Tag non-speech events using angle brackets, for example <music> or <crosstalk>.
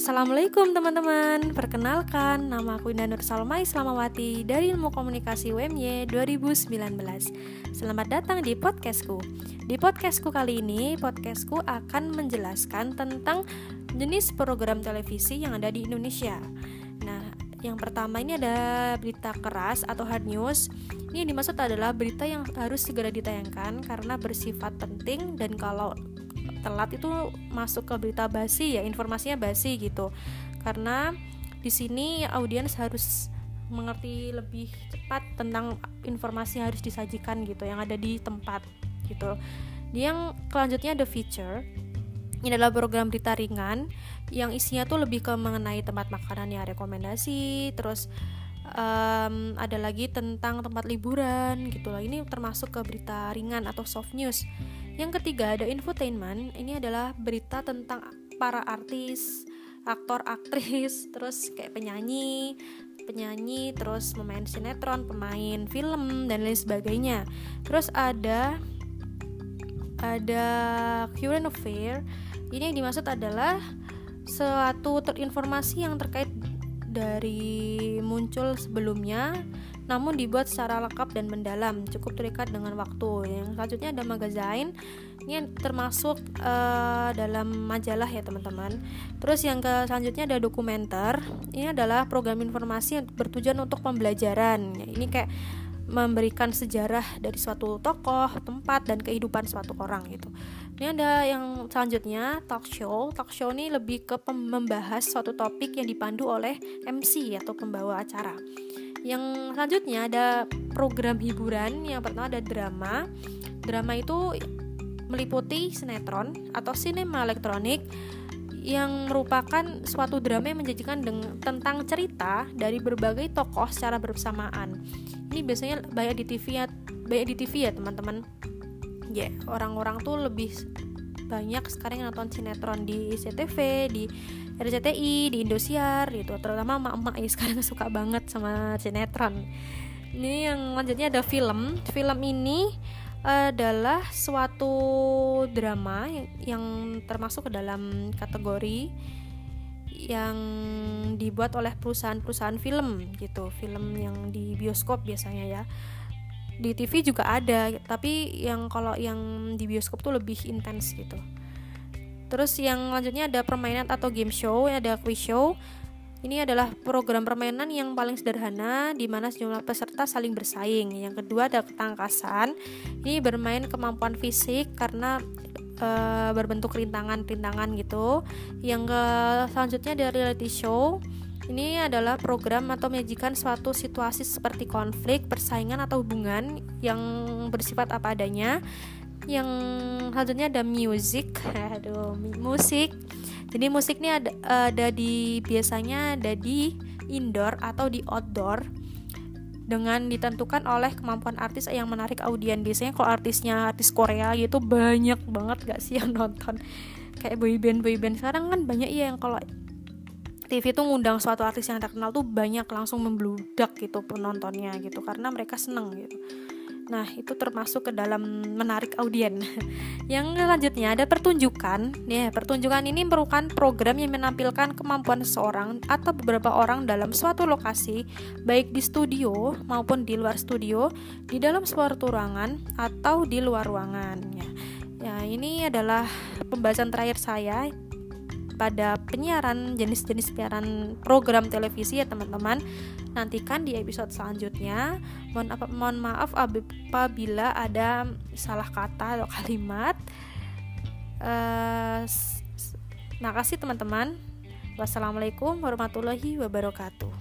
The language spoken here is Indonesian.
Assalamualaikum teman-teman. Perkenalkan, nama aku Indah Nur Salma Islamawati dari Ilmu Komunikasi UMY 2019 Selamat datang di podcastku. Di podcastku kali ini, podcastku akan menjelaskan tentang jenis program televisi yang ada di Indonesia. Nah, yang pertama ini ada berita keras atau hard news. Ini yang dimaksud adalah berita yang harus segera ditayangkan karena bersifat penting dan kalau telat itu masuk ke berita basi ya informasinya basi gitu. Karena di sini audiens harus mengerti lebih cepat tentang informasi yang harus disajikan gitu yang ada di tempat gitu. Yang selanjutnya ada feature. Ini adalah program berita ringan yang isinya tuh lebih ke mengenai tempat makanan ya rekomendasi terus um, ada lagi tentang tempat liburan gitu lah ini termasuk ke berita ringan atau soft news yang ketiga ada infotainment. Ini adalah berita tentang para artis, aktor, aktris, <laughs> terus kayak penyanyi, penyanyi, terus pemain sinetron, pemain film dan lain sebagainya. Terus ada ada current affair. Ini yang dimaksud adalah suatu terinformasi yang terkait dari muncul sebelumnya namun dibuat secara lengkap dan mendalam, cukup terikat dengan waktu. Yang selanjutnya ada magazine, ini termasuk uh, dalam majalah ya teman-teman. Terus yang ke selanjutnya ada dokumenter, ini adalah program informasi yang bertujuan untuk pembelajaran. Ini kayak memberikan sejarah dari suatu tokoh, tempat dan kehidupan suatu orang gitu. Ini ada yang selanjutnya talk show. Talk show ini lebih ke membahas suatu topik yang dipandu oleh MC atau pembawa acara. Yang selanjutnya ada program hiburan. Yang pertama ada drama. Drama itu meliputi sinetron atau sinema elektronik yang merupakan suatu drama yang menjanjikan tentang cerita dari berbagai tokoh secara bersamaan. Ini biasanya banyak di TV ya, banyak di TV ya teman-teman. Ya, yeah, orang-orang tuh lebih banyak sekarang yang nonton sinetron di CTV, di RCTI, di Indosiar gitu. Terutama emak-emak ya sekarang <laughs> suka banget sama sinetron. Ini yang lanjutnya ada film. Film ini adalah suatu drama yang, yang termasuk ke dalam kategori yang dibuat oleh perusahaan-perusahaan film gitu film yang di bioskop biasanya ya di TV juga ada tapi yang kalau yang di bioskop tuh lebih intens gitu terus yang lanjutnya ada permainan atau game show ada quiz show ini adalah program permainan yang paling sederhana di mana sejumlah peserta saling bersaing. Yang kedua ada ketangkasan. Ini bermain kemampuan fisik karena e, berbentuk rintangan-rintangan gitu. Yang ke selanjutnya ada reality show. Ini adalah program atau menyajikan suatu situasi seperti konflik, persaingan atau hubungan yang bersifat apa adanya. Yang selanjutnya ada music, <laughs> aduh musik. Jadi musik ini ada, ada di biasanya ada di indoor atau di outdoor dengan ditentukan oleh kemampuan artis yang menarik audien biasanya kalau artisnya artis Korea gitu banyak banget gak sih yang <laughs> nonton kayak boyband boyband sekarang kan banyak ya yang kalau TV tuh ngundang suatu artis yang terkenal tuh banyak langsung membludak gitu penontonnya gitu karena mereka seneng gitu Nah, itu termasuk ke dalam menarik audien. <laughs> yang selanjutnya ada pertunjukan. Ya, pertunjukan ini merupakan program yang menampilkan kemampuan seseorang atau beberapa orang dalam suatu lokasi, baik di studio maupun di luar studio, di dalam suatu ruangan atau di luar ruangan. Ya, ya ini adalah pembahasan terakhir saya pada penyiaran jenis-jenis siaran program televisi ya teman-teman. Nantikan di episode selanjutnya. Mohon, apa, mohon maaf apabila ada salah kata atau kalimat. Uh, makasih teman-teman. Wassalamualaikum warahmatullahi wabarakatuh